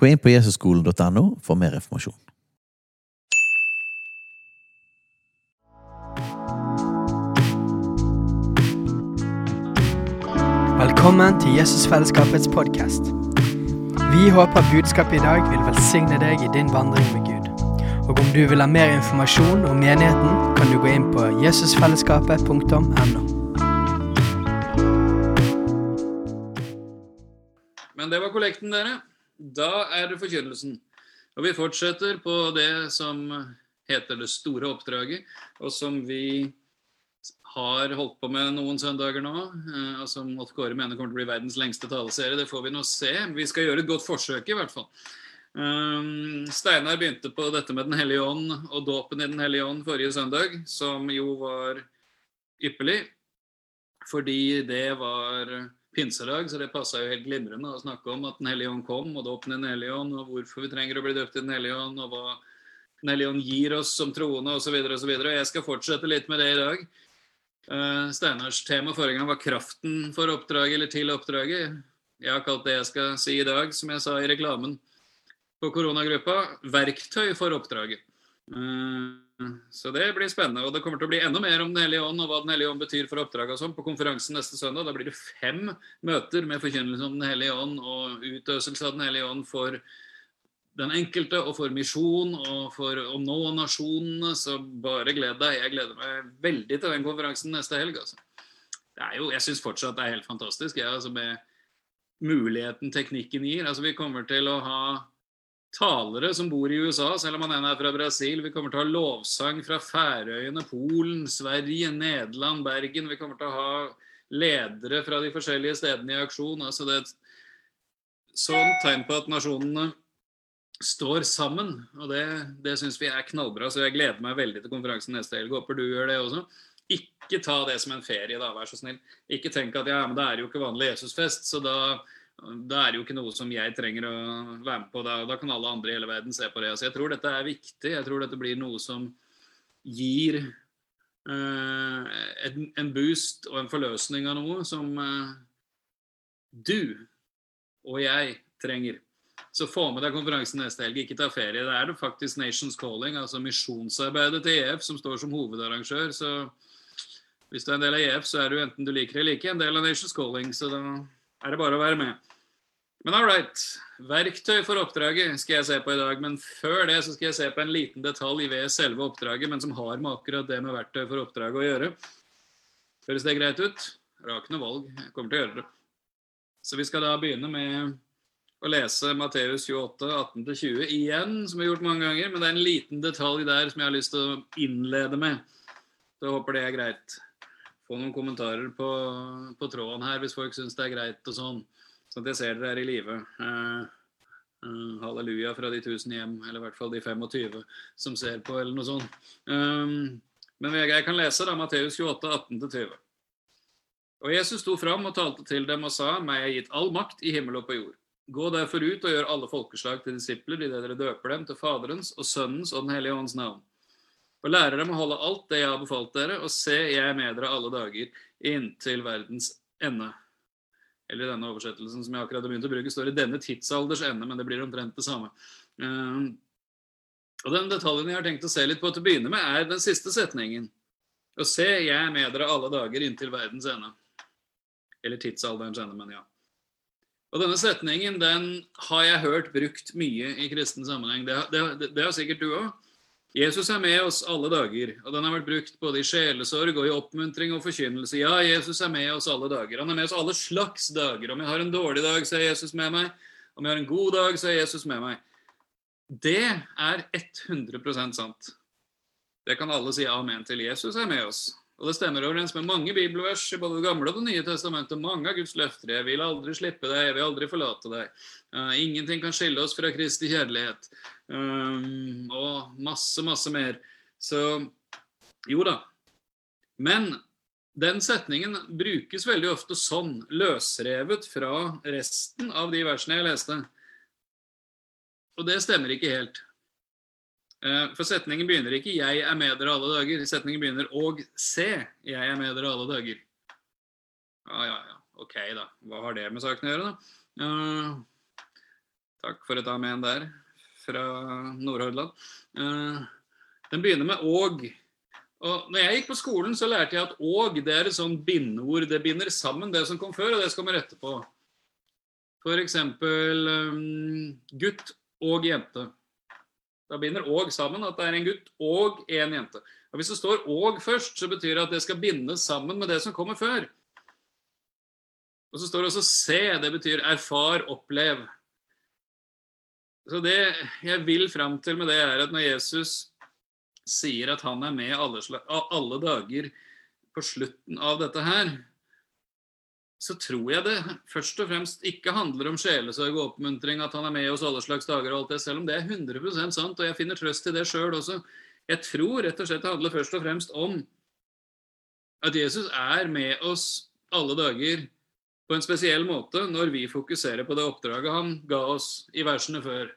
Gå inn på jesusskolen.no for mer informasjon. Velkommen til Jesusfellesskapets podkast. Vi håper budskapet i dag vil velsigne deg i din vandring med Gud. Og om du vil ha mer informasjon om menigheten, kan du gå inn på jesusfellesskapet.no. Men det var kollekten, dere. Da er det forkynnelsen. Og vi fortsetter på det som heter Det store oppdraget, og som vi har holdt på med noen søndager nå, eh, og som Odd Kåre mener kommer til å bli verdens lengste taleserie. Det får vi nå se. Vi skal gjøre et godt forsøk, i hvert fall. Um, Steinar begynte på dette med Den hellige ånd og dåpen i Den hellige ånd forrige søndag, som jo var ypperlig, fordi det var pinsedag, så det passa jo helt glimrende å snakke om at Den hellige ånd kom, og dåpen i Den hellige ånd, og hvorfor vi trenger å bli døpt i Den hellige ånd, og hva Den hellige ånd gir oss som troende, osv. osv. Jeg skal fortsette litt med det i dag. Uh, Steinars tema forrige gang var kraften for oppdraget, eller til oppdraget. Jeg har kalt det jeg skal si i dag, som jeg sa i reklamen på koronagruppa, verktøy for oppdraget. Uh, så det blir spennende. Og det kommer til å bli enda mer om Den hellige ånd og hva Den hellige ånd betyr for oppdraget og sånn på konferansen neste søndag. Da blir det fem møter med forkynnelse om Den hellige ånd og utøselse av Den hellige ånd for den enkelte og for misjon og for å nå nasjonene. Så bare gled deg. Jeg gleder meg veldig til den konferansen neste helg. Altså. Det er jo, jeg syns fortsatt det er helt fantastisk jeg, altså med muligheten teknikken gir. Altså, vi kommer til å ha talere som bor i USA, selv om han er fra Brasil. Vi kommer til å ha lovsang fra Færøyene, Polen, Sverige, Nederland, Bergen. Vi kommer til å ha ledere fra de forskjellige stedene i aksjon. Altså det er et sånn tegn på at nasjonene står sammen. Og det, det syns vi er knallbra. Så jeg gleder meg veldig til konferansen neste helg. Håper du gjør det også. Ikke ta det som en ferie, da, vær så snill. Ikke tenk at ja, men det er jo ikke vanlig Jesusfest, så da da er det jo ikke noe som jeg trenger å være med på. Da, da kan alle andre i hele verden se på det. Så jeg tror dette er viktig. Jeg tror dette blir noe som gir uh, en, en, boost og en forløsning av noe som uh, du og jeg trenger. Så få med deg konferansen neste helg. Ikke ta ferie. Det er det faktisk Nations Calling, altså misjonsarbeidet til EF, som står som hovedarrangør. Så hvis du er en del av EF, så er du enten du liker det eller ikke en del av Nations Calling. Så da er det bare å være med. Men all right. Verktøy for oppdraget skal jeg se på i dag. Men før det så skal jeg se på en liten detalj ved selve oppdraget, men som har med akkurat det med verktøy for oppdraget å gjøre. Høres det greit ut? Jeg har ikke noe valg. Jeg kommer til å gjøre det. Så vi skal da begynne med å lese Matteus 28, 18-20 igjen, som vi har gjort mange ganger. Men det er en liten detalj der som jeg har lyst til å innlede med. Så jeg håper det er greit. Få noen kommentarer på, på tråden her hvis folk syns det er greit og sånn. Sånn at jeg ser dere er i live. Uh, uh, halleluja fra de tusen hjem, eller i hvert fall de 25 som ser på, eller noe sånt. Um, men jeg kan lese da Matteus 28, 18-20. Og Jesus sto fram og talte til dem og sa, meg er gitt all makt i himmel og på jord. Gå derfor ut og gjør alle folkeslag til disipler idet dere døper dem til Faderens og Sønnens og Den hellige ånds navn. Og lærer dem å holde alt det jeg har befalt dere, og se, jeg med dere alle dager inntil verdens ende eller denne oversettelsen som jeg akkurat har begynt å bruke, står i 'denne tidsalders ende', men det blir omtrent det samme. Uh, og Den detaljen jeg har tenkt å se litt på til å begynne med, er den siste setningen. Og se, jeg er med dere alle dager inntil verdens ende. Eller tidsalderens ende, men ja. Og denne setningen den har jeg hørt brukt mye i kristen sammenheng. Det, det, det har sikkert du òg. Jesus er med oss alle dager, og den har vært brukt både i sjelesorg og i oppmuntring og forkynnelse. Ja, Jesus er med oss alle dager. Han er med oss alle slags dager. Om jeg har en dårlig dag, så er Jesus med meg. Om jeg har en god dag, så er Jesus med meg. Det er 100% sant. Det kan alle si amen til. Jesus er med oss. Og det stemmer overens med mange bibelvers i både Det gamle og Det nye testamentet. Mange av Guds løfter. Jeg vil aldri slippe deg, jeg vil aldri forlate deg. Uh, ingenting kan skille oss fra Kristi kjærlighet. Um, og masse, masse mer. Så jo da. Men den setningen brukes veldig ofte sånn, løsrevet fra resten av de versene jeg leste. Og det stemmer ikke helt. Eh, for setningen begynner ikke 'Jeg er med dere alle dager'. Setningen begynner 'Og se, jeg er med dere alle dager'. Ja, ja, ja. Ok, da. Hva har det med saken å gjøre, da? Uh, takk for et amen der fra Nordhordland. Uh, den begynner med 'og'. Og når jeg gikk på skolen, så lærte jeg at 'og' det er et sånn bindeord. Det binder sammen det som kom før, og det som kommer etterpå. For eksempel um, gutt og jente. Da binder og sammen at det er en gutt og en jente. Og Hvis det står og først, så betyr det at det skal bindes sammen med det som kommer før. Og så står det også se. Det betyr erfar, opplev. Så det jeg vil fram til med det, er at når Jesus sier at han er med alle, alle dager på slutten av dette her, så tror jeg det først og fremst ikke handler om sjelesorg og oppmuntring, at han er med oss alle slags dager og alt det, selv om det er 100% sant, og jeg finner trøst i det sjøl også. Jeg tror rett og slett det handler først og fremst om at Jesus er med oss alle dager på en spesiell måte når vi fokuserer på det oppdraget han ga oss i versene før.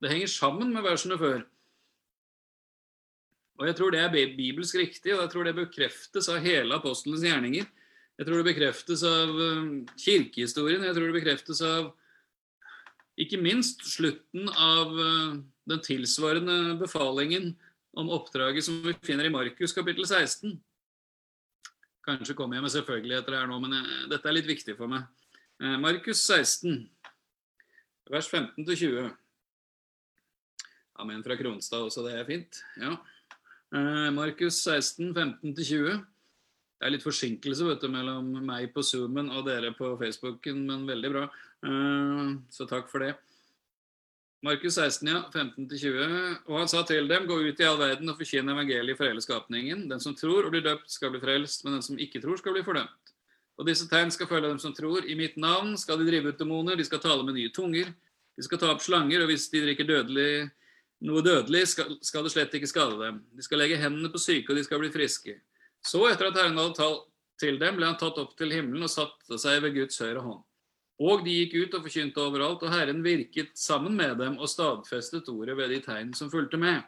Det henger sammen med versene før. Og jeg tror det er bibelsk riktig, og jeg tror det bekreftes av hele apostelens gjerninger. Jeg tror det bekreftes av eh, kirkehistorien. Jeg tror det bekreftes av ikke minst slutten av eh, den tilsvarende befalingen om oppdraget som vi finner i Markus kapittel 16. Kanskje kommer jeg med selvfølgeligheter her nå, men jeg, eh, dette er litt viktig for meg. Markus 16, vers 15-20. Amen fra Kronstad også, det er fint. Ja. Markus 16, 15-20. Det er litt forsinkelse vet du, mellom meg på Zoomen og dere på Facebooken, men veldig bra. Eh, så takk for det. Markus 16, ja, 15-20. Og han sa til dem, gå ut i all verden og forkynne evangeliet for hele skapningen. Den som tror og blir døpt, skal bli frelst, men den som ikke tror, skal bli fordømt. Og disse tegn skal følge dem som tror. I mitt navn skal de drive ut demoner, de skal tale med nye tunger, de skal ta opp slanger, og hvis de drikker dødelig, noe dødelig, skal, skal det slett ikke skade dem. De skal legge hendene på syke, og de skal bli friske. Så, etter at Herren hadde talt til dem, ble han tatt opp til himmelen og satte seg ved Guds høyre hånd. Og de gikk ut og forkynte overalt, og Herren virket sammen med dem og stadfestet ordet ved de tegn som fulgte med.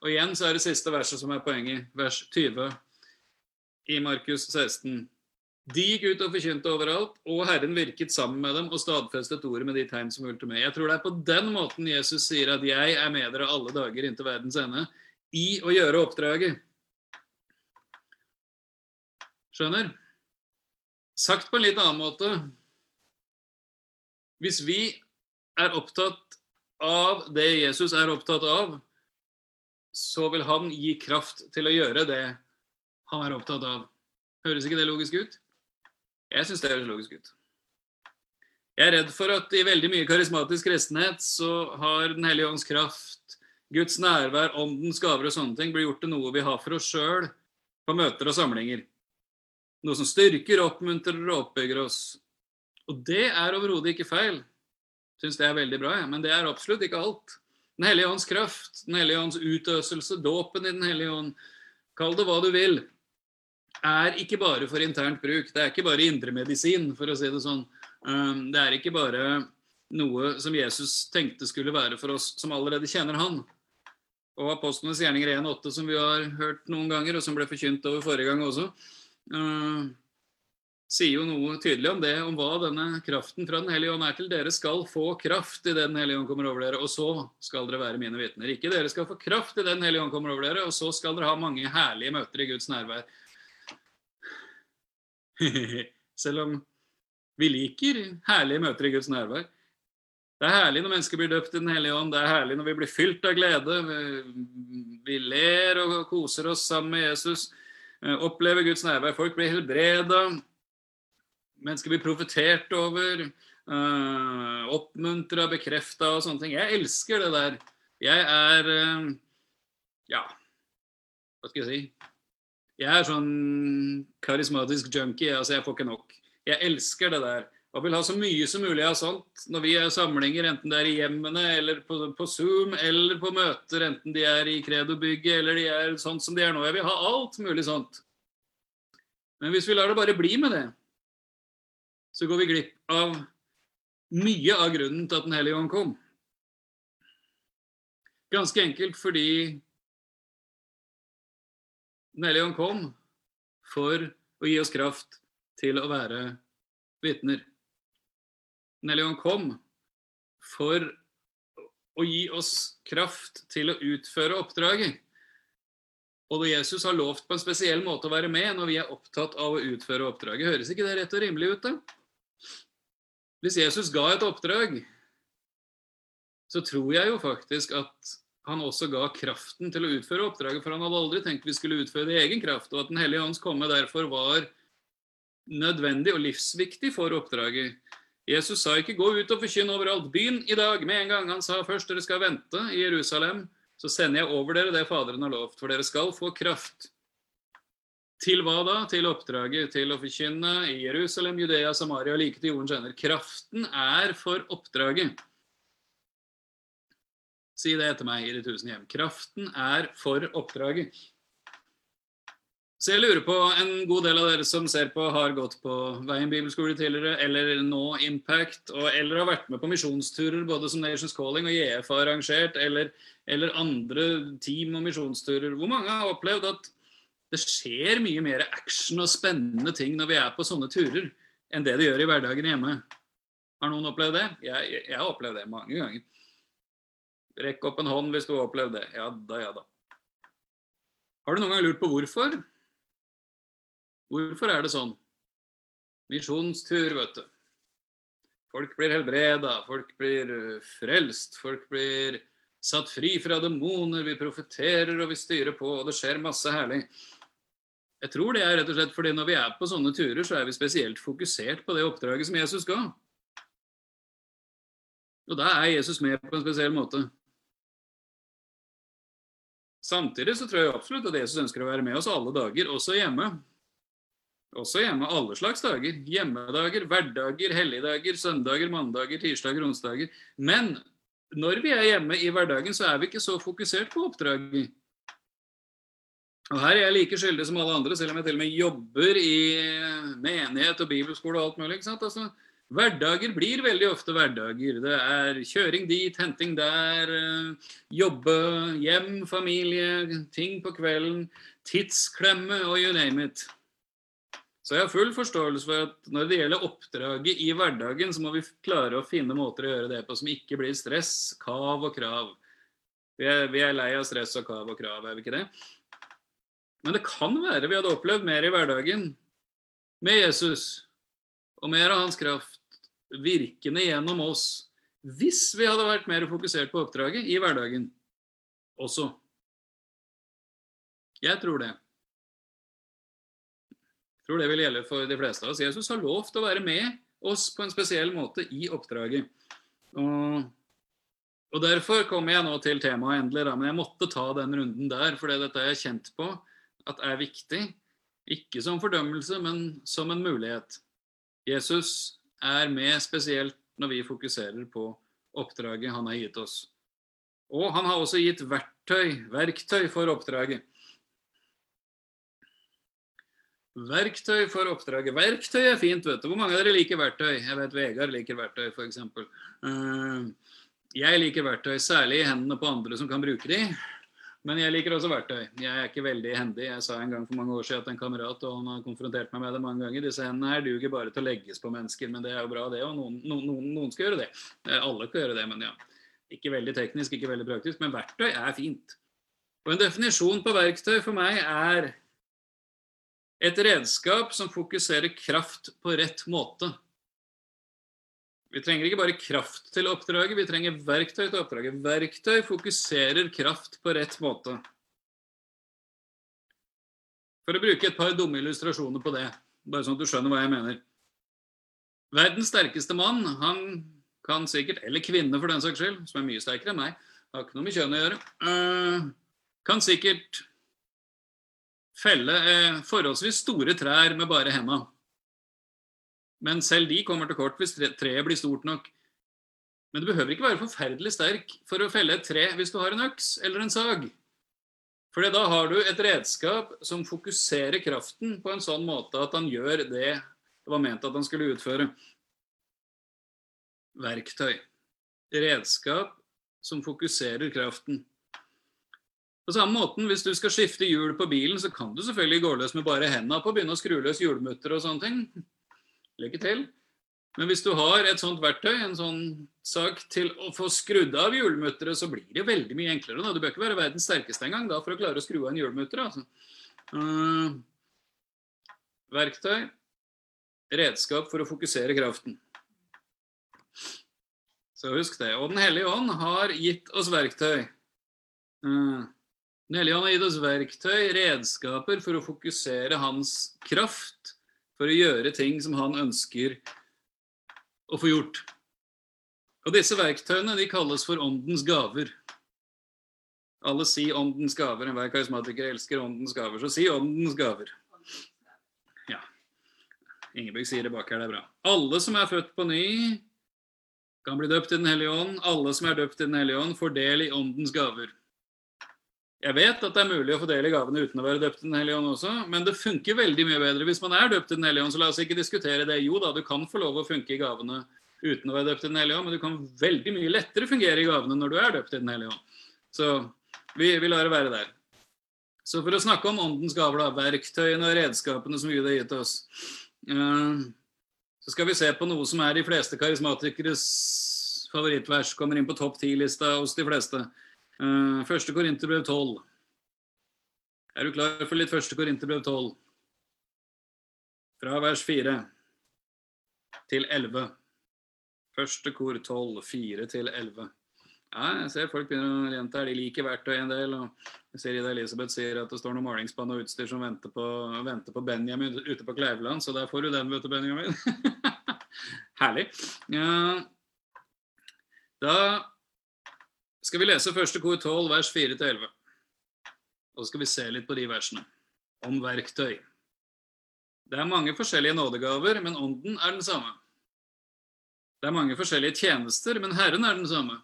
Og igjen så er det siste verset som er poenget, vers 20 i Markus 16. De gikk ut og forkynte overalt, og Herren virket sammen med dem og stadfestet ordet med de tegn som fulgte med. Jeg tror det er på den måten Jesus sier at 'jeg er med dere alle dager inntil verdens ende', i å gjøre oppdraget. Skjønner? Sagt på en litt annen måte Hvis vi er opptatt av det Jesus er opptatt av, så vil han gi kraft til å gjøre det han er opptatt av. Høres ikke det logisk ut? Jeg syns det høres logisk ut. Jeg er redd for at i veldig mye karismatisk kristenhet så har Den hellige ånds kraft, Guds nærvær, åndens gaver og sånne ting blir gjort til noe vi har for oss sjøl på møter og samlinger. Noe som styrker, oppmuntrer og oppbygger oss. Og det er overhodet ikke feil. Syns det er veldig bra, jeg. men det er absolutt ikke alt. Den hellige ånds kraft, Den hellige ånds utøselse, dåpen i Den hellige ånd, kall det hva du vil, er ikke bare for internt bruk. Det er ikke bare indremedisin, for å si det sånn. Um, det er ikke bare noe som Jesus tenkte skulle være for oss som allerede kjenner Han. Og Apostlenes gjerninger 1.8, som vi har hørt noen ganger, og som ble forkynt over forrige gang også, sier jo noe tydelig om det, om hva denne kraften fra Den hellige ånd er til. Dere skal få kraft i Den hellige ånd kommer over dere, og så skal dere være mine vitner. Ikke dere skal få kraft i Den hellige ånd kommer over dere, og så skal dere ha mange herlige møter i Guds nærvær. Selv om vi liker herlige møter i Guds nærvær. Det er herlig når mennesker blir døpt i Den hellige ånd. Det er herlig når vi blir fylt av glede. Vi ler og koser oss sammen med Jesus. Eh, opplever Guds nærvær. Folk blir helbreda. Mennesker blir profetert over. Eh, oppmuntra, bekrefta og sånne ting. Jeg elsker det der. Jeg er uh, Ja, hva skal jeg si? Jeg er sånn karismatisk junkie. altså Jeg får ikke nok. Jeg elsker det der. Og vil ha så mye som mulig av sånt når vi er samlinger, enten det er i hjemmene eller på, på Zoom eller på møter, enten de er i Credo-bygget eller de er sånn som de er nå. Jeg vil ha alt mulig sånt. Men hvis vi lar det bare bli med det, så går vi glipp av mye av grunnen til at Den hellige ånd kom. Ganske enkelt fordi Den hellige ånd kom for å gi oss kraft til å være vitner. Hellige kom for å gi oss kraft til å utføre oppdraget. Og Jesus har lovt på en spesiell måte å være med når vi er opptatt av å utføre oppdraget. Høres ikke det rett og rimelig ut, da? Hvis Jesus ga et oppdrag, så tror jeg jo faktisk at han også ga kraften til å utføre oppdraget, for han hadde aldri tenkt vi skulle utføre det i egen kraft, og at Den hellige ånds komme derfor var nødvendig og livsviktig for oppdraget. Jesus sa ikke 'gå ut og forkynn overalt'. Begynn i dag med en gang. Han sa først dere skal vente i Jerusalem. Så sender jeg over dere det Faderen har lovt, for dere skal få kraft. Til hva da? Til oppdraget til å forkynne i Jerusalem, Judea, Samaria like til jordens ender. Kraften er for oppdraget. Si det etter meg i de tusen hjem. Kraften er for oppdraget. Så jeg lurer på, en god del av dere som ser på, har gått på Veien bibelskole tidligere, eller nå Impact, og, eller har vært med på misjonsturer, både som Nations Calling og JF har arrangert, eller, eller andre team- og misjonsturer. Hvor mange har opplevd at det skjer mye mer action og spennende ting når vi er på sånne turer, enn det det gjør i hverdagen hjemme? Har noen opplevd det? Jeg, jeg, har opplevd det mange ganger. Rekk opp en hånd hvis du har opplevd det. Ja da, ja da. Har du noen gang lurt på hvorfor? Hvorfor er det sånn? Misjonstur, vet du. Folk blir helbreda, folk blir eh, frelst, folk blir satt fri fra demoner, vi profeterer og vi styrer på, og det skjer masse herlig. Jeg tror det er rett og slett fordi når vi er på sånne turer, så er vi spesielt fokusert på det oppdraget som Jesus ga. Og da er Jesus med på en spesiell måte. Samtidig så tror jeg absolutt at Jesus ønsker å være med oss alle dager, også hjemme. Også hjemme alle slags dager. Hjemmedager, hverdager, helligdager, søndager, mandager, tirsdager, onsdager. Men når vi er hjemme i hverdagen, så er vi ikke så fokusert på oppdraget. Og Her er jeg like skyldig som alle andre, selv om jeg til og med jobber i menighet og bibelskole og alt mulig. ikke sant? Altså, hverdager blir veldig ofte hverdager. Det er kjøring dit, henting der, eh, jobbe, hjem, familie, ting på kvelden, tidsklemme og you name it. Så jeg har full forståelse for at når det gjelder oppdraget i hverdagen, så må vi klare å finne måter å gjøre det på som ikke blir stress, kav og krav. Vi er, vi er lei av stress og kav og krav, er vi ikke det? Men det kan være vi hadde opplevd mer i hverdagen med Jesus og mer av hans kraft virkende gjennom oss hvis vi hadde vært mer fokusert på oppdraget i hverdagen også. Jeg tror det tror det vil gjelde for de fleste av oss. Jesus har lovt å være med oss på en spesiell måte i oppdraget. Og, og Derfor kommer jeg nå til temaet endelig, da. men jeg måtte ta den runden der, for dette er jeg kjent på at er viktig. Ikke som fordømmelse, men som en mulighet. Jesus er med spesielt når vi fokuserer på oppdraget han har gitt oss. Og han har også gitt verktøy, verktøy for oppdraget. Verktøy for oppdraget. Verktøy er fint, vet du. Hvor mange av dere liker verktøy? Jeg vet Vegard liker verktøy, f.eks. Uh, jeg liker verktøy, særlig i hendene på andre som kan bruke de. Men jeg liker også verktøy. Jeg er ikke veldig hendig. Jeg sa en gang for mange år siden at en kamerat og han har konfrontert meg med det mange ganger. Disse hendene her duger bare til å legges på mennesker, men det er jo bra, det. Og noen, noen, noen skal gjøre det. Alle skal gjøre det, men ja. Ikke veldig teknisk, ikke veldig praktisk, men verktøy er fint. Og en definisjon på verktøy for meg er et redskap som fokuserer kraft på rett måte. Vi trenger ikke bare kraft til oppdraget, vi trenger verktøy til oppdraget. Verktøy fokuserer kraft på rett måte. For å bruke et par dumme illustrasjoner på det, bare sånn at du skjønner hva jeg mener. Verdens sterkeste mann, han kan sikkert, eller kvinne for den saks skyld, som er mye sterkere enn meg, har ikke noe med kjønn å gjøre, uh, kan sikkert felle eh, forholdsvis store trær med bare henda. Men selv de kommer til kort hvis treet blir stort nok. Men du behøver ikke være forferdelig sterk for å felle et tre hvis du har en øks eller en sag. For da har du et redskap som fokuserer kraften på en sånn måte at han gjør det det var ment at han skulle utføre. Verktøy. Redskap som fokuserer kraften. På samme måten, hvis du skal skifte hjul på bilen, så kan du selvfølgelig gå løs med bare hendene på og begynne å skru løs hjulmutter og sånne ting. Lykke til. Men hvis du har et sånt verktøy, en sånn sak til å få skrudd av hjulmutteret, så blir det veldig mye enklere. Da. Du bør ikke være verdens sterkeste engang da, for å klare å skru av en hjulmutter. Altså. Uh, verktøy. Redskap for å fokusere kraften. Så husk det. Og Den hellige ånd har gitt oss verktøy. Uh, den hellige ånd har gitt oss verktøy, redskaper, for å fokusere hans kraft, for å gjøre ting som han ønsker å få gjort. Og disse verktøyene de kalles for åndens gaver. Alle sier åndens gaver. Enhver karismatiker elsker åndens gaver, så si åndens gaver. Ja. Ingebjørg sier det bak her, det er bra. Alle som er født på ny, kan bli døpt i Den hellige ånd. Alle som er døpt i Den hellige ånd, får del i åndens gaver. Jeg vet at det er mulig å fordele gavene uten å være døpt i Den hellige ånd også, men det funker veldig mye bedre hvis man er døpt i Den hellige ånd. Så la oss ikke diskutere det. Jo da, du kan få lov å funke i gavene uten å være døpt i Den hellige ånd, men du kan veldig mye lettere fungere i gavene når du er døpt i Den hellige ånd. Så vi, vi lar det være der. Så for å snakke om åndens gaver, da, verktøyene og redskapene som Gud har gitt oss, eh, så skal vi se på noe som er de fleste karismatikeres favorittvers. Kommer inn på topp ti-lista hos de fleste. Uh, første Korinterbrev 12. Er du klar for litt første Korinterbrev 12? Fra vers 4 til 11. Første kor 12, 4 til 11. Ja, jeg ser folk begynner å gjenta her. De liker verktøy en del. og jeg ser Ida Elisabeth sier at det står noe malingsspann og utstyr som venter på, venter på Benjamin ute på Kleivland, så der får du den, vet du, Benjamin. Herlig. Ja, da skal vi lese første kor 12, vers 4-11. Og så skal vi se litt på de versene. Om verktøy. Det er mange forskjellige nådegaver, men ånden er den samme. Det er mange forskjellige tjenester, men Herren er den samme.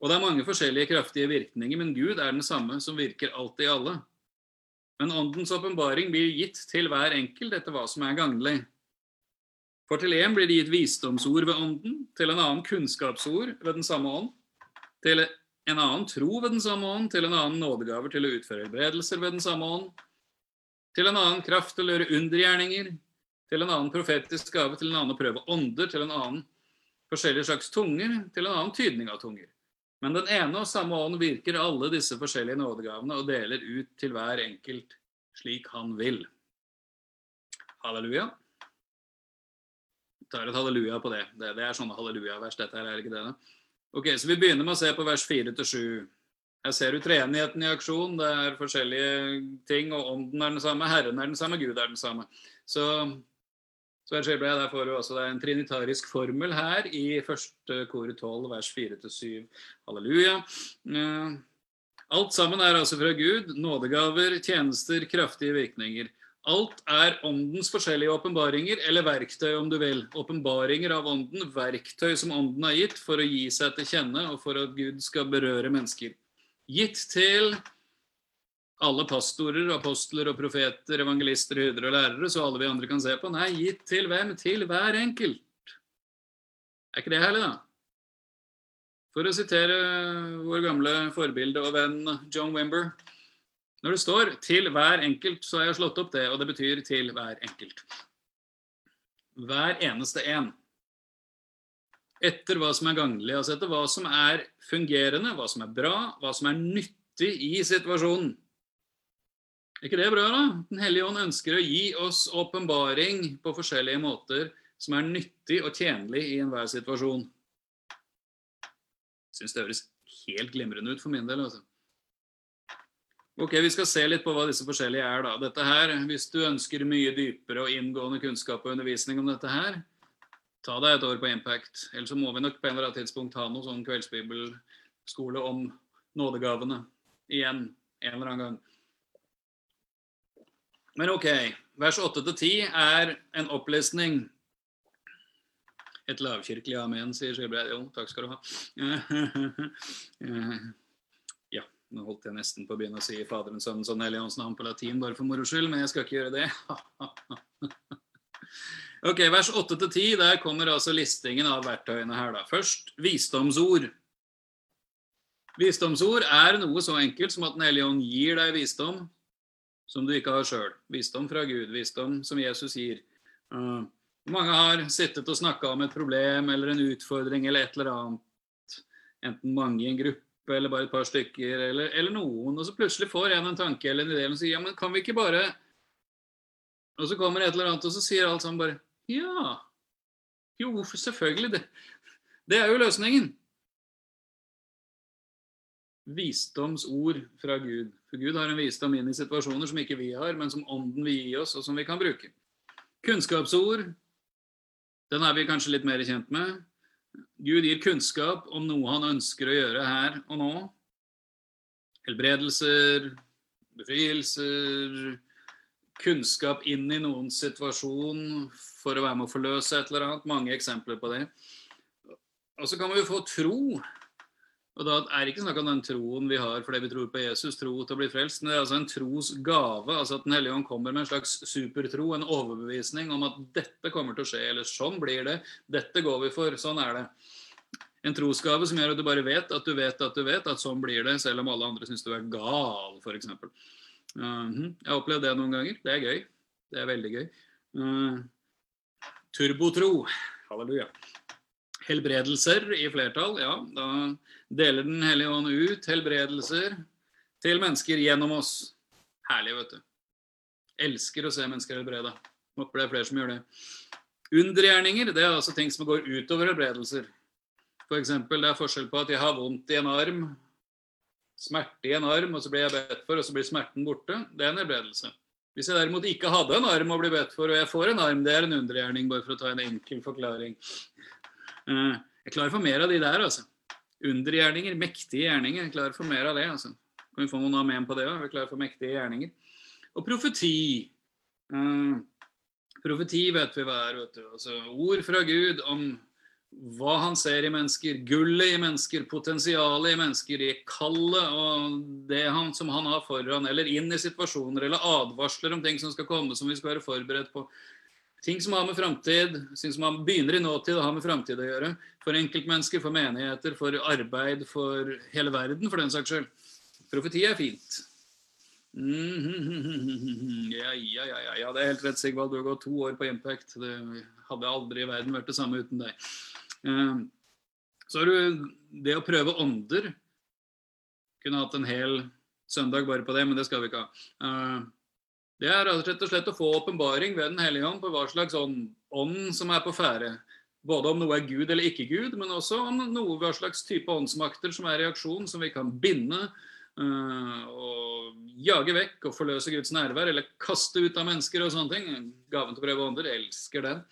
Og det er mange forskjellige kraftige virkninger, men Gud er den samme som virker alltid i alle. Men åndens åpenbaring blir gitt til hver enkelt etter hva som er gagnlig. For til en blir det gitt visdomsord ved ånden, til en annen kunnskapsord ved den samme ånd, til en annen tro ved den samme ånd, til en annen nådegaver til å utføre helbredelser ved den samme ånd, til en annen kraft til å gjøre undergjerninger, til en annen profetisk gave, til en annen å prøve ånder, til en annen forskjellige slags tunger, til en annen tydning av tunger. Men den ene og samme ånd virker alle disse forskjellige nådegavene og deler ut til hver enkelt slik han vil. Halleluja. Vi tar et halleluja på det. Det, det er sånne halleluja-vers, dette her, er ikke det? da? Ok, så Vi begynner med å se på vers 4-7. Jeg ser ut treenigheten i aksjon. Det er forskjellige ting, og ånden er den samme, Herren er den samme, Gud er den samme. Så så her skilper jeg der får du også, Det er en trinitarisk formel her i første kore 12, vers 4-7. Halleluja. Eh, Alt sammen er altså fra Gud. Nådegaver, tjenester, kraftige virkninger. Alt er åndens forskjellige åpenbaringer, eller verktøy, om du vil. Åpenbaringer av ånden, verktøy som ånden har gitt for å gi seg til kjenne, og for at Gud skal berøre mennesker. Gitt til alle pastorer, apostler og profeter, evangelister, hyrder og lærere, så alle vi andre kan se på. Nei, gitt til hvem? Til hver enkelt. Er ikke det herlig, da? For å sitere vår gamle forbilde og venn John Wimber. Når det står 'til hver enkelt', så har jeg slått opp det, og det betyr 'til hver enkelt'. Hver eneste en. Etter hva som er gagnlig, altså etter hva som er fungerende, hva som er bra, hva som er nyttig i situasjonen. Er ikke det bra, da? Den hellige ånd ønsker å gi oss åpenbaring på forskjellige måter som er nyttig og tjenlig i enhver situasjon. Syns det høres helt glimrende ut for min del. altså. Ok, Vi skal se litt på hva disse forskjellige er. da. Dette her, Hvis du ønsker mye dypere og inngående kunnskap og undervisning om dette her, ta deg et år på Impact. Ellers så må vi nok på en eller annen tidspunkt ha noe sånn kveldsbibelskole om nådegavene igjen en eller annen gang. Men ok, vers 8-10 er en opplistning. Et lavkirkelig amen, sier Skilbreid. Jo, takk skal du ha. Nå holdt jeg nesten på å begynne å si Faderen, Sønnen, Sønnen Helligåndens navn på latin, bare for moro skyld, men jeg skal ikke gjøre det. Ok, vers 8-10, der kommer altså listingen av verktøyene her, da. Først visdomsord. Visdomsord er noe så enkelt som at Den hellige ånd gir deg visdom som du ikke har sjøl. Visdom fra Gud, visdom som Jesus gir. Uh, mange har sittet og snakka om et problem eller en utfordring eller et eller annet. Enten mange i en gruppe eller bare et par stykker eller, eller noen. Og så plutselig får en en tanke eller en idé og sier ja, men kan vi ikke bare Og så kommer et eller annet, og så sier alt sammen bare ja. Jo, selvfølgelig. Det, det er jo løsningen. Visdomsord fra Gud. For Gud har en visdom inn i situasjoner som ikke vi har, men som Ånden vil gi oss, og som vi kan bruke. Kunnskapsord. Den er vi kanskje litt mer kjent med. Gud gir kunnskap om noe han ønsker å gjøre her og nå. Helbredelser, befrielser, kunnskap inn i noens situasjon for å være med å forløse et eller annet. Mange eksempler på det. Og så kan vi få tro. Og da er det ikke snakk om den troen vi har fordi vi tror på Jesus, tro til å bli frelst, men det er altså en tros gave. altså At Den hellige ånd kommer med en slags supertro, en overbevisning om at dette kommer til å skje, eller sånn blir det, dette går vi for, sånn er det. En trosgave som gjør at du bare vet at du vet at du vet at sånn blir det, selv om alle andre syns du er gal, f.eks. Uh, jeg har opplevd det noen ganger. Det er gøy. Det er veldig gøy. Uh, turbotro. Halleluja. Helbredelser i flertall, ja. Da deler Den hellige ånd ut helbredelser til mennesker gjennom oss. Herlig, vet du. Elsker å se mennesker helbreda. Håper det er flere som gjør det. Undergjerninger det er altså ting som går utover helbredelser. F.eks. det er forskjell på at jeg har vondt i en arm, smerte i en arm, og så blir jeg bedt for, og så blir smerten borte. Det er en helbredelse. Hvis jeg derimot ikke hadde en arm å bli bedt for, og jeg får en arm, det er en undergjerning, bare for å ta en enkel forklaring. Eh, jeg klarer for mer av de der, altså. Undergjerninger, mektige gjerninger. Jeg klarer for mer av det. altså. Kan vi få noen amen på det òg? Vi klarer for mektige gjerninger. Og profeti. Uh, profeti vet vi hva er. vet du. Altså, ord fra Gud om hva han ser i mennesker, gullet i mennesker, potensialet i mennesker, i kallet og det han, som han har foran, eller inn i situasjoner, eller advarsler om ting som skal komme, som vi skal være forberedt på. Ting som har med framtid, ting som har, begynner i nåtid og har med framtid å gjøre. For enkeltmennesker, for menigheter, for arbeid, for hele verden, for den saks skyld. Profeti er fint. Mm -hmm. ja, ja, ja, ja, det er helt rett, Sigvald. Du har gått to år på Impact. Det hadde aldri i verden vært det samme uten deg. Uh, så har du det å prøve ånder. Kunne hatt en hel søndag bare på det, men det skal vi ikke ha. Uh, det er rett og slett å få åpenbaring ved Den hellige ånd på hva slags ånd, ånd som er på ferde. Både om noe er Gud eller ikke Gud, men også om noe, hva slags type åndsmakter som er reaksjon, som vi kan binde øh, og jage vekk og forløse Guds nærvær, eller kaste ut av mennesker og sånne ting. Gaven til å prøve ånder. Elsker den.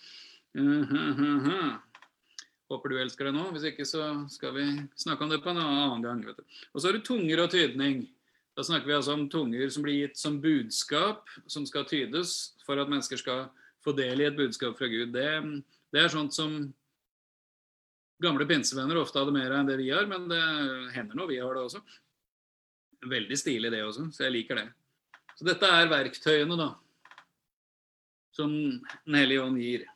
Uh, uh, Håper du elsker det nå. Hvis ikke så skal vi snakke om det på en annen gang. Og så har du tunger og tydning. Da snakker vi altså om tunger som blir gitt som budskap, som skal tydes for at mennesker skal få del i et budskap fra Gud. Det, det er sånt som gamle pinsevenner ofte hadde mer enn det vi har, men det hender nå vi har det også. Veldig stilig det også, så jeg liker det. Så dette er verktøyene, da, som Den hellige ånd gir.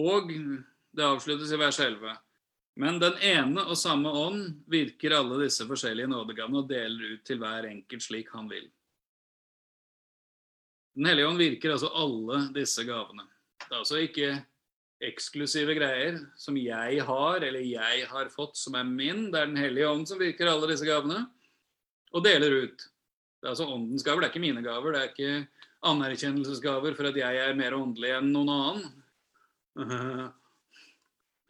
Og det avsluttes i vers 11. Men den ene og samme ånd virker alle disse forskjellige nådegavene og deler ut til hver enkelt slik han vil. Den hellige ånd virker altså alle disse gavene. Det er altså ikke eksklusive greier som jeg har, eller jeg har fått, som er min. Det er Den hellige ånd som virker alle disse gavene, og deler ut. Det er altså åndens gaver, det er ikke mine gaver. Det er ikke anerkjennelsesgaver for at jeg er mer åndelig enn noen annen.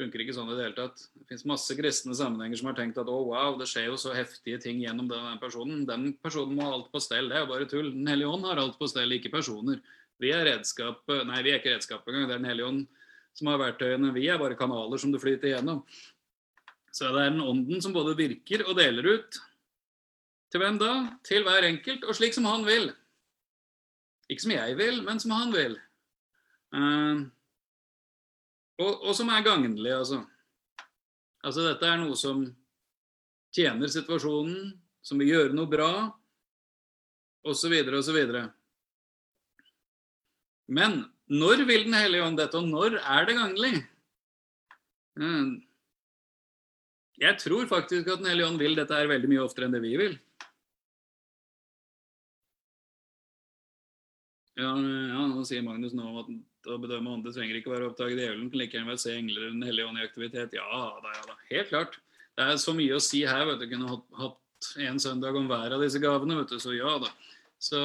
funker ikke sånn i det hele tatt. Det fins masse kristne sammenhenger som har tenkt at å, wow, det skjer jo så heftige ting gjennom den personen. Den personen må ha alt på stell. Det er jo bare tull. Den hellige ånd har alt på stell, ikke personer. Vi er redskap Nei, vi er ikke redskap engang. Det er Den hellige ånd som har verktøyene. Vi er bare kanaler som det flyter gjennom. Så det er den ånden som både virker og deler ut. Til hvem da? Til hver enkelt, og slik som han vil. Ikke som jeg vil, men som han vil. Eh, og, og som er gagnlig, altså. Altså dette er noe som tjener situasjonen, som vil gjøre noe bra, osv., osv. Men når vil Den hellige ånd dette, og når er det gagnlig? Eh, Jeg tror faktisk at Den hellige ånd vil dette her veldig mye oftere enn det vi vil. Ja, ja nå sier Magnus nå at å bedømme ånder trenger ikke være oppdaget djevelen, kan like gjerne være se engler eller Den hellige ånd i aktivitet. Ja da, ja da. Helt klart. Det er så mye å si her. vet du. Kunne hatt en søndag om hver av disse gavene, vet du. Så ja da. Så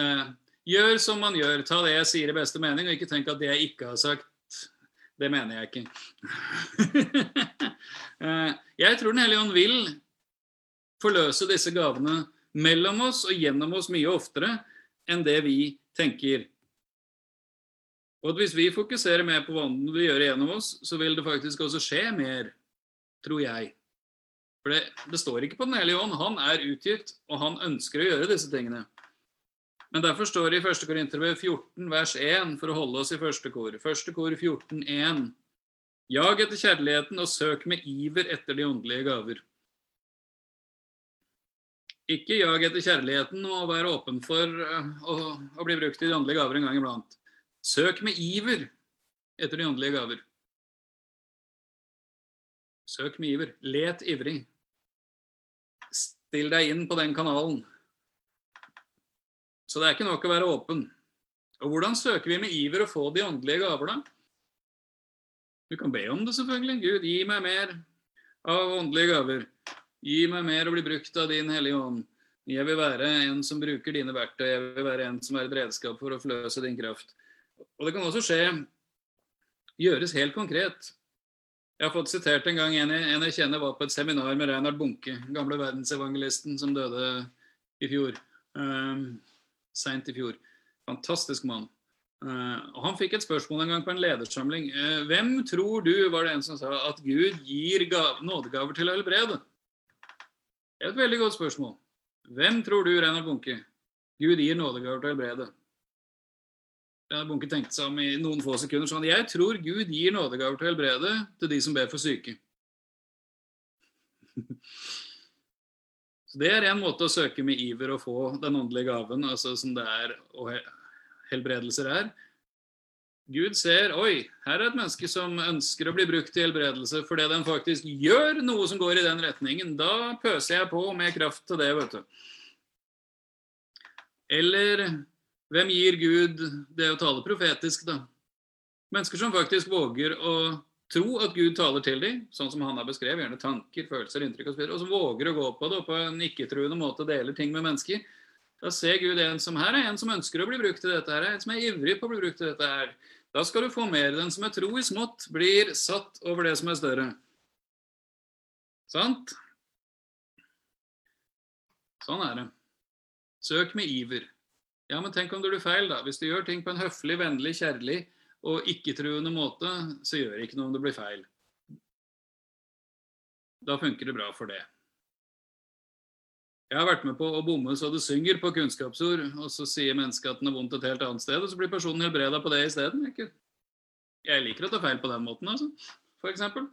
eh, gjør som man gjør. Ta det jeg sier i beste mening, og ikke tenk at det jeg ikke har sagt, det mener jeg ikke. eh, jeg tror Den hellige ånd vil forløse disse gavene mellom oss og gjennom oss mye oftere enn det vi tenker. Og at Hvis vi fokuserer mer på hva vi gjør gjennom oss, så vil det faktisk også skje mer, tror jeg. For det, det står ikke på Den hellige ånd. Han er utgitt, og han ønsker å gjøre disse tingene. Men derfor står det i 1. Korinterbrev 14 vers 1, for å holde oss i første kor. Første kor 14, 1. Jag etter kjærligheten og søk med iver etter de åndelige gaver. Ikke jag etter kjærligheten og vær åpen for uh, å, å bli brukt i de åndelige gaver en gang iblant. Søk med iver etter de åndelige gaver. Søk med iver. Let ivrig. Still deg inn på den kanalen. Så det er ikke nok å være åpen. Og hvordan søker vi med iver å få de åndelige gaver, da? Du kan be om det, selvfølgelig. Gud, gi meg mer av åndelige gaver. Gi meg mer å bli brukt av din Hellige Ånd. Jeg vil være en som bruker dine verktøy. Jeg vil være en som er et redskap for å forløse din kraft. Og det kan også skje gjøres helt konkret. Jeg har fått sitert en gang en jeg, en jeg kjenner var på et seminar med Reinhard Bunke, gamle verdensevangelisten som døde i fjor. Um, Seint i fjor. Fantastisk mann. Uh, Han fikk et spørsmål en gang på en ledersamling. Uh, hvem tror du, var det en som sa, at Gud gir gav, nådegaver til å helbrede? Det er et veldig godt spørsmål. Hvem tror du, Reinhard Bunke, Gud gir nådegaver til å helbrede? Reinhard Bunke tenkte seg om i noen få sekunder sånn Jeg tror Gud gir nådegaver til å helbrede til de som ber for syke. Så Det er en måte å søke med iver og få den åndelige gaven, altså som det er og helbredelser er. Gud ser oi, her er et menneske som ønsker å bli brukt til helbredelse fordi den faktisk gjør noe som går i den retningen. Da pøser jeg på med kraft til det, vet du. Eller hvem gir Gud det å tale profetisk, da? Mennesker som faktisk våger å tro at Gud taler til dem, sånn som han har beskrevet, gjerne tanker, følelser, inntrykk osv., og som våger å gå på det og på en ikke-truende måte deler ting med mennesker. Da ser Gud en som her er en som ønsker å bli brukt til dette her, en som er ivrig på å bli brukt til dette her. Da skal du få mer. Den som er tro i smått, blir satt over det som er større. Sant? Sånn er det. Søk med iver. Ja, men tenk om du blir feil, da. Hvis du gjør ting på en høflig, vennlig, kjærlig og ikke-truende måte, så gjør det ikke noe om det blir feil. Da funker det bra for det. Jeg har vært med på å bomme så det synger på kunnskapsord, og så sier mennesket at den har vondt et helt annet sted, og så blir personen helbreda på det isteden. Jeg liker å ta feil på den måten, altså, eksempel.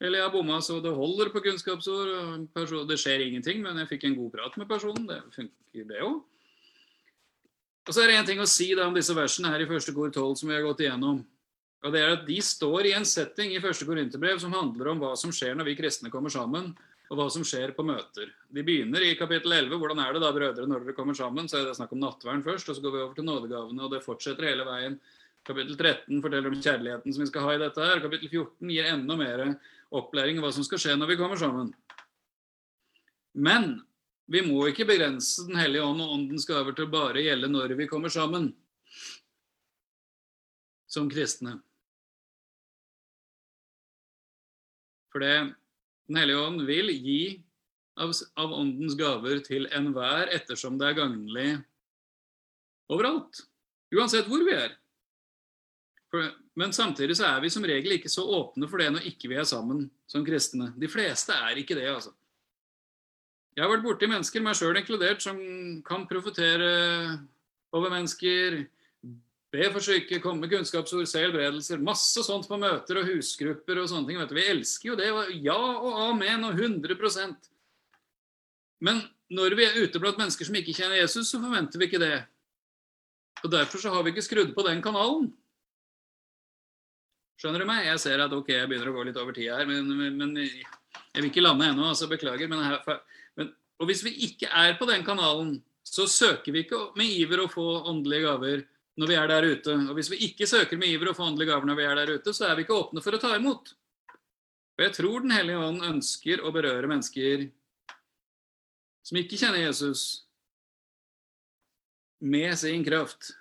Eller jeg har bomma så det holder på kunnskapsord. og Det skjer ingenting, men jeg fikk en god prat med personen. Det funker, det òg. Og så er det en ting å si da om disse versene her i første kor 12 som vi har gått igjennom. Og det er at De står i en setting i første korinterbrev som handler om hva som skjer når vi kristne kommer sammen, og hva som skjer på møter. De begynner i kapittel 11. Hvordan er det da, brødre, når dere kommer sammen? Så er det snakk om nattverden først, og så går vi over til nådegavene, og det fortsetter hele veien. Kapittel 13 forteller om kjærligheten som vi skal ha i dette her. Kapittel 14 gir enda mer opplæring i hva som skal skje når vi kommer sammen. Men vi må ikke begrense Den hellige ånd og åndens gaver til å bare gjelde når vi kommer sammen som kristne. For det Den hellige ånd vil gi av, av åndens gaver til enhver ettersom det er gagnlig overalt. Uansett hvor vi er. For, men samtidig så er vi som regel ikke så åpne for det når ikke vi er sammen som kristne. De fleste er ikke det, altså. Jeg har vært borti mennesker, meg sjøl inkludert, som kan profetere over mennesker, be for syke, komme med kunnskapsord, se helbredelser. Masse sånt på møter og husgrupper og sånne ting. Vet du. Vi elsker jo det. Ja og amen og 100% Men når vi er ute blant mennesker som ikke kjenner Jesus, så forventer vi ikke det. Og Derfor så har vi ikke skrudd på den kanalen. Skjønner du meg? Jeg ser at ok, jeg begynner å gå litt over tida her, men, men, jeg vil ikke lande ennå, altså beklager. Men, her, og hvis vi ikke er på den kanalen, så søker vi ikke med iver å få åndelige gaver når vi er der ute. Og hvis vi ikke søker med iver å få åndelige gaver når vi er der ute, så er vi ikke åpne for å ta imot. Og jeg tror Den hellige ånd ønsker å berøre mennesker som ikke kjenner Jesus, med sin kraft.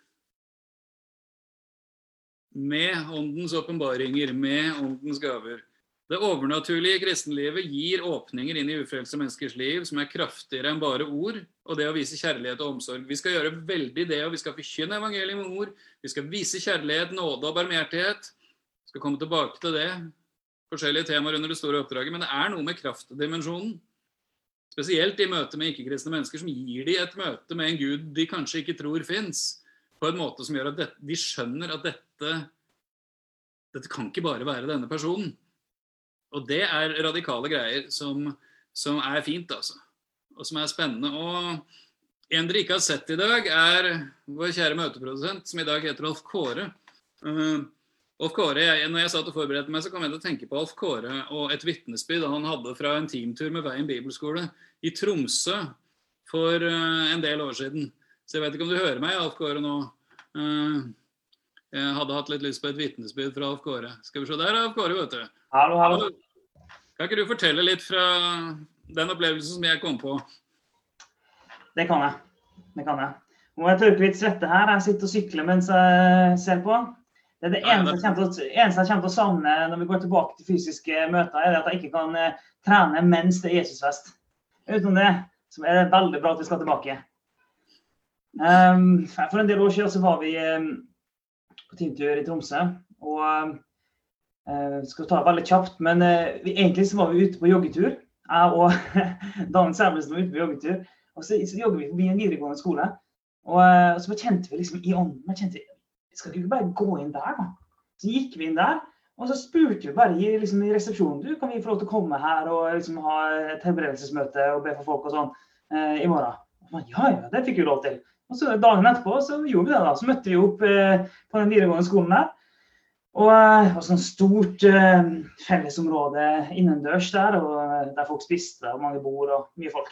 Med åndens åpenbaringer, med åndens gaver. Det overnaturlige i kristenlivet gir åpninger inn i ufrelste menneskers liv som er kraftigere enn bare ord og det å vise kjærlighet og omsorg. Vi skal gjøre veldig det, og vi skal forkynne evangeliet med ord. Vi skal vise kjærlighet, nåde og barmhjertighet. Vi skal komme tilbake til det. Forskjellige temaer under det store oppdraget. Men det er noe med kraftdimensjonen. Spesielt i møte med ikke-kristne mennesker som gir de et møte med en gud de kanskje ikke tror fins, på en måte som gjør at de skjønner at dette, dette kan ikke bare være denne personen. Og det er radikale greier som, som, er fint, altså. Og som er spennende. Og en dere ikke har sett i dag, er vår kjære møteprodusent, som i dag heter Alf Kåre. Uh, Alf Kåre, jeg, når jeg satt og forberedte meg, så kom jeg til å tenke på Alf Kåre og et vitnesbyrd han hadde fra en teamtur med Veien bibelskole i Tromsø for uh, en del år siden. Så jeg vet ikke om du hører meg, Alf Kåre, nå. Uh, jeg hadde hatt litt lyst på et vitnesbyrd fra Alf Kåre. Skal vi se der, Alf Kåre, vet du. Hallo, hallo. Kan ikke du fortelle litt fra den opplevelsen som jeg kom på? Det kan jeg. Det kan jeg. Må jeg tørke litt svette her. Jeg sitter og sykler mens jeg ser på. Det er det eneste jeg, til, eneste jeg kommer til å savne når vi går tilbake til fysiske møter, er at jeg ikke kan uh, trene mens det er Jesusfest. Utenom det så er det veldig bra at vi skal tilbake. Um, for en del år siden så var vi um, på teamtur i Tromsø. og Uh, skal ta det veldig kjapt, men uh, vi, egentlig så var vi ute på joggetur. Jeg og Damen Sæbelsen var ute på joggetur. Og så, så jogger vi forbi en videregående skole. Og, uh, og så kjente vi liksom i ånden kjente vi, Skal ikke bare gå inn der, da? Så gikk vi inn der, og så spurte vi bare i, liksom, i resepsjonen du, kan vi få lov til å komme her og liksom, ha et helbredelsesmøte og be for folk og sånn i morgen. Og, ja, ja, det fikk vi lov til. Og så Dagen etterpå så gjorde vi det. da, Så møtte vi opp på den videregående skolen der. Og, det var sånn stort eh, fellesområde innendørs der, og eh, der folk spiste, og mange bord og mye folk.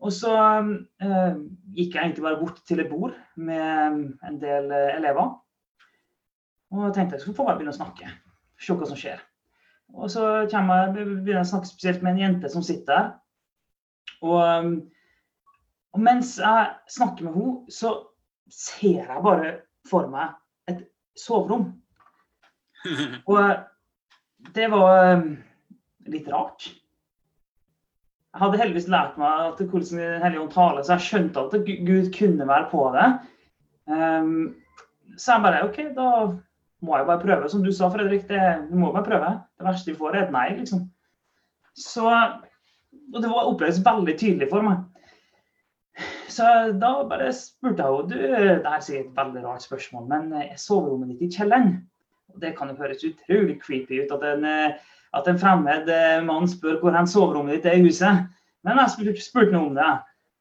Og så eh, gikk jeg egentlig bare bort til et bord med en del elever. Og tenkte jeg skulle få bare begynne å snakke. Se hva som skjer. Og så jeg, begynner jeg å snakke spesielt med en jente som sitter der. Og, og mens jeg snakker med henne, så ser jeg bare for meg et soverom. Og det var um, litt rart. Jeg hadde heldigvis lært meg at hvordan Den hellige ånd taler, så jeg skjønte at Gud kunne være på det. Um, så jeg bare OK, da må jeg bare prøve. Som du sa, Fredrik, det, du må bare prøve. Det verste vi får, er et nei, liksom. Så Og det var opplevdes veldig tydelig for meg. Så da bare spurte jeg henne du, det er sikkert et veldig rart spørsmål, men er soverommet ditt i kjelleren? Og Det kan jo høres utrolig creepy ut at en, at en fremmed eh, mann spør hvor hen soverommet ditt er i huset. Men jeg spurte, spurte noe om det.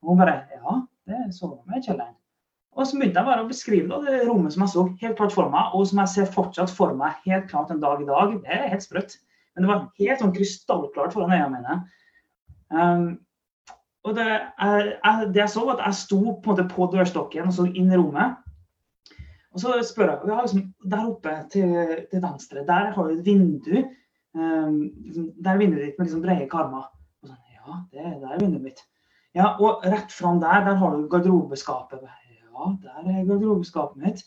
Og hun bare ja, det er soverommet i kjelleren. Og så begynte jeg bare å beskrive det rommet som jeg så helt klart for meg, og som jeg ser fortsatt for meg helt klart en dag i dag. Det er helt sprøtt. Men det var helt sånn krystallklart foran øynene mine. Um, og det, jeg, det jeg så, var at jeg sto på, på dørstokken og så inn i rommet. Og så spør jeg ja, liksom, Der oppe til, til, venstre, der har du et vindu. Um, liksom, der er vinduet ditt med liksom brede karmer. Og sånn, ja, det, der er vinduet mitt. Ja, Og rett fram der, der har du garderobeskapet. Ja, der er garderobeskapet mitt.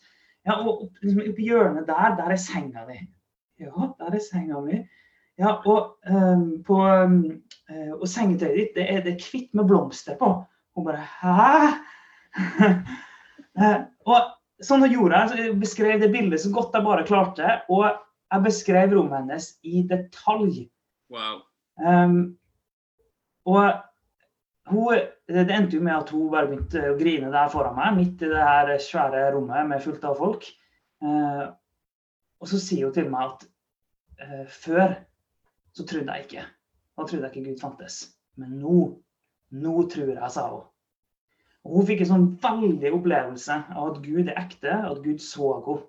Ja, Og liksom, oppi hjørnet der, der er senga di. Ja, der er senga mi. Ja, og, um, på, um, og sengetøyet ditt det er, det er kvitt med blomster på. Hun bare Hæ? uh, og sånn gjorde jeg. jeg beskrev det bildet så godt jeg bare klarte. Og jeg beskrev rommet hennes i detalj. Wow. Um, og hun, det endte jo med at hun bare begynte å grine der foran meg, midt i det her svære rommet med fullt av folk. Uh, og så sier hun til meg at uh, før så trodde jeg ikke. Da trodde jeg ikke Gud fantes. Men nå, nå tror jeg, sa hun. Og hun fikk en sånn veldig opplevelse av at Gud er ekte, at Gud så henne.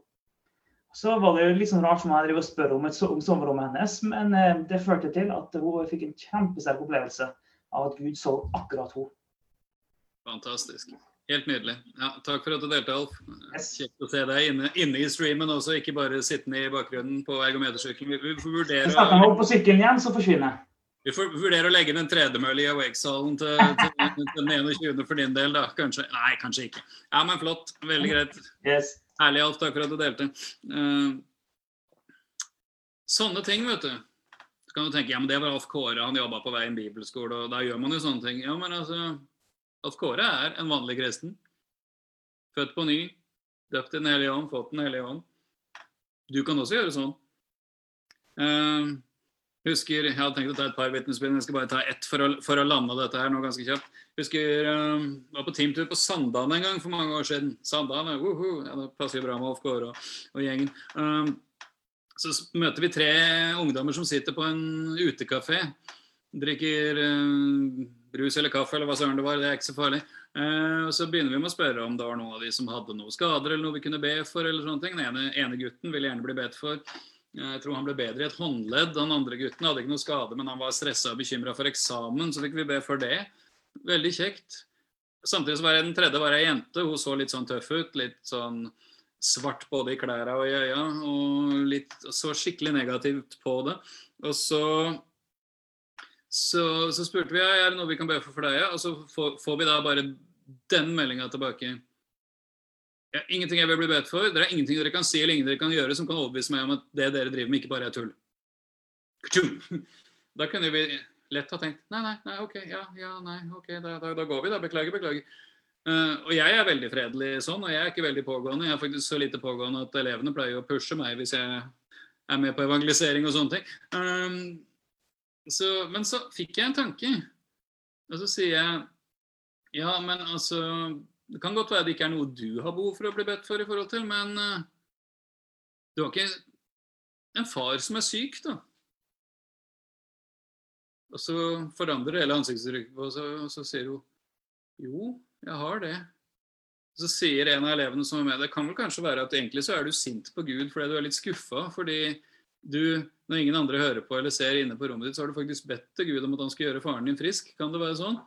Så var det jo litt sånn rart for meg å spørre om, et, om soverommet hennes, men eh, det førte til at hun fikk en kjempesterk opplevelse av at Gud så akkurat henne. Fantastisk. Helt nydelig. Ja, takk for at du delte, Alf. Yes. Kjekt å se deg inne, inne i streamen også, ikke bare sittende i bakgrunnen på ergometersykkelen. Vi, vi, får Så vurdere, snakker meg på sykkelen igjen, så forsvinner jeg. vi får vurdere å legge inn en tredemølle i Awake-salen til, til, til den 21. for din del, da. Kanskje. Nei, kanskje ikke. Ja, men flott. Veldig greit. Yes. Herlig, Alf. Takk for at du delte. Uh, sånne ting, vet du. Så kan du tenke ja, men det var Alf Kåre, han jobba på Veien bibelskole, og da gjør man jo sånne ting. Ja, men altså Alf Kåre er en vanlig kristen. Født på ny, døpt i Den hellige ånd, fått Den hellige ånd. Du kan også gjøre sånn. Uh, husker, Jeg hadde tenkt å ta et par vitnesbyrd, men jeg skal bare ta ett for å, for å lande dette her nå ganske kjapt. Husker uh, var på teamtur på Sandane en gang for mange år siden. Sandane, uhu, ja, Det passer jo bra med Alf Kåre og, og gjengen. Um, så møter vi tre ungdommer som sitter på en utekafé. Drikker uh, brus eller kaffe eller hva søren det var. Det er ikke så farlig. Eh, og Så begynner vi med å spørre om det var noen av de som hadde noen skader eller noe vi kunne be for. eller sånne ting. Den ene, ene gutten ville gjerne bli bedt for. Eh, Jeg tror han ble bedre i et håndledd. Den andre gutten hadde ikke noe skade, men han var stressa og bekymra for eksamen, så fikk vi be for det. Veldig kjekt. Samtidig så var jeg den tredje var ei jente. Hun så litt sånn tøff ut. Litt sånn svart både i klærne og i øya. Og litt, så skikkelig negativt på det. Og så så, så spurte vi ja, er det noe vi kan be for for deg, og så får, får vi da bare den meldinga tilbake. Ja, ingenting jeg vil bli bedt for. Dere har ingenting dere kan si eller ingenting dere kan gjøre som kan overbevise meg om at det dere driver med, ikke bare er tull. Da kunne vi lett ha tenkt nei, nei, nei, ok, ja, ja, nei, ok, da, da, da går vi, da. Beklager, beklager. Uh, og jeg er veldig fredelig sånn, og jeg er ikke veldig pågående. Jeg er faktisk så lite pågående at elevene pleier å pushe meg hvis jeg er med på evangelisering og sånne ting. Um, så, men så fikk jeg en tanke, og så sier jeg ja, men altså Det kan godt være det ikke er noe du har behov for å bli bedt for i forhold til, men uh, du har ikke en far som er syk, da. Og så forandrer hele ansiktsuttrykket på seg, og så sier hun jo, jeg har det. Så sier en av elevene som er med, det kan vel kanskje være at egentlig så er du sint på Gud fordi du er litt skuffa. Fordi du, når ingen andre hører på eller ser inne på rommet ditt, så har du faktisk bedt til Gud om at han skal gjøre faren din frisk. Kan det være sånn?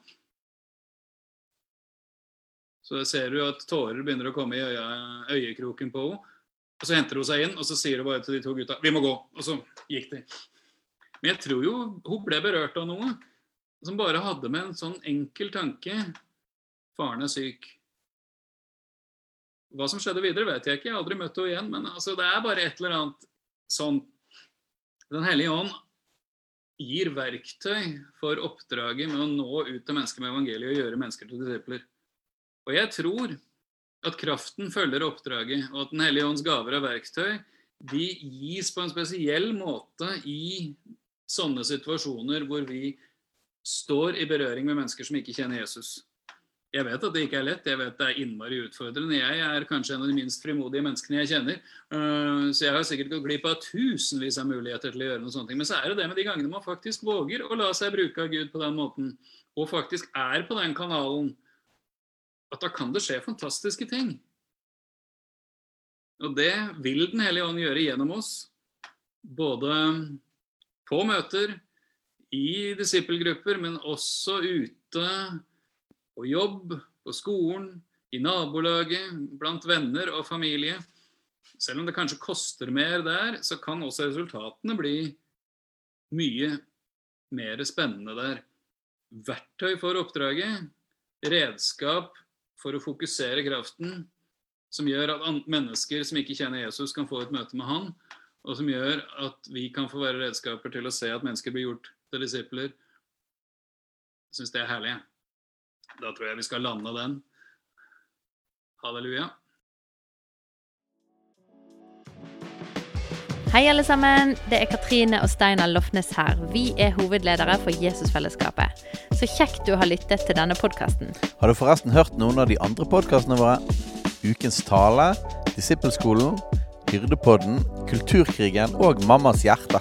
Så ser du at tårer begynner å komme i øye, øyekroken på henne. Og så henter hun seg inn, og så sier hun bare til de to gutta 'Vi må gå'. Og så gikk de. Men jeg tror jo hun ble berørt av noe som bare hadde med en sånn enkel tanke Faren er syk. Hva som skjedde videre, vet jeg ikke. Jeg har aldri møtt henne igjen. Men altså, det er bare et eller annet sånn Den hellige ånd gir verktøy for oppdraget med å nå ut til mennesker med evangeliet og gjøre mennesker til disipler. Og jeg tror at kraften følger oppdraget, og at Den hellige ånds gaver og verktøy de gis på en spesiell måte i sånne situasjoner hvor vi står i berøring med mennesker som ikke kjenner Jesus. Jeg vet at det ikke er lett, jeg vet det er innmari utfordrende. Jeg er kanskje en av de minst frimodige menneskene jeg kjenner. øh, Så jeg har sikkert gått glipp av tusenvis av muligheter til å gjøre noe sånt. Men så er det det med de gangene man faktisk våger å la seg bruke av Gud på den måten, og faktisk er på den kanalen, at da kan det skje fantastiske ting. Og det vil Den hellige ånd gjøre gjennom oss. Både på møter, i disippelgrupper, men også ute på jobb, på skolen, i nabolaget, blant venner og familie. Selv om det kanskje koster mer der, så kan også resultatene bli mye mer spennende der. Verktøy for oppdraget, redskap for å fokusere kraften, som gjør at mennesker som ikke kjenner Jesus, kan få et møte med han, og som gjør at vi kan få være redskaper til å se at mennesker blir gjort til disipler. Jeg syns det er herlig. Da tror jeg vi skal lande den. Halleluja. Hei, alle sammen. Det er Katrine og Steinar Lofnes her. Vi er hovedledere for Jesusfellesskapet. Så kjekt du har lyttet til denne podkasten. Har du forresten hørt noen av de andre podkastene våre? Ukens tale, Disippelskolen, Hyrdepodden, Kulturkrigen og Mammas hjerte.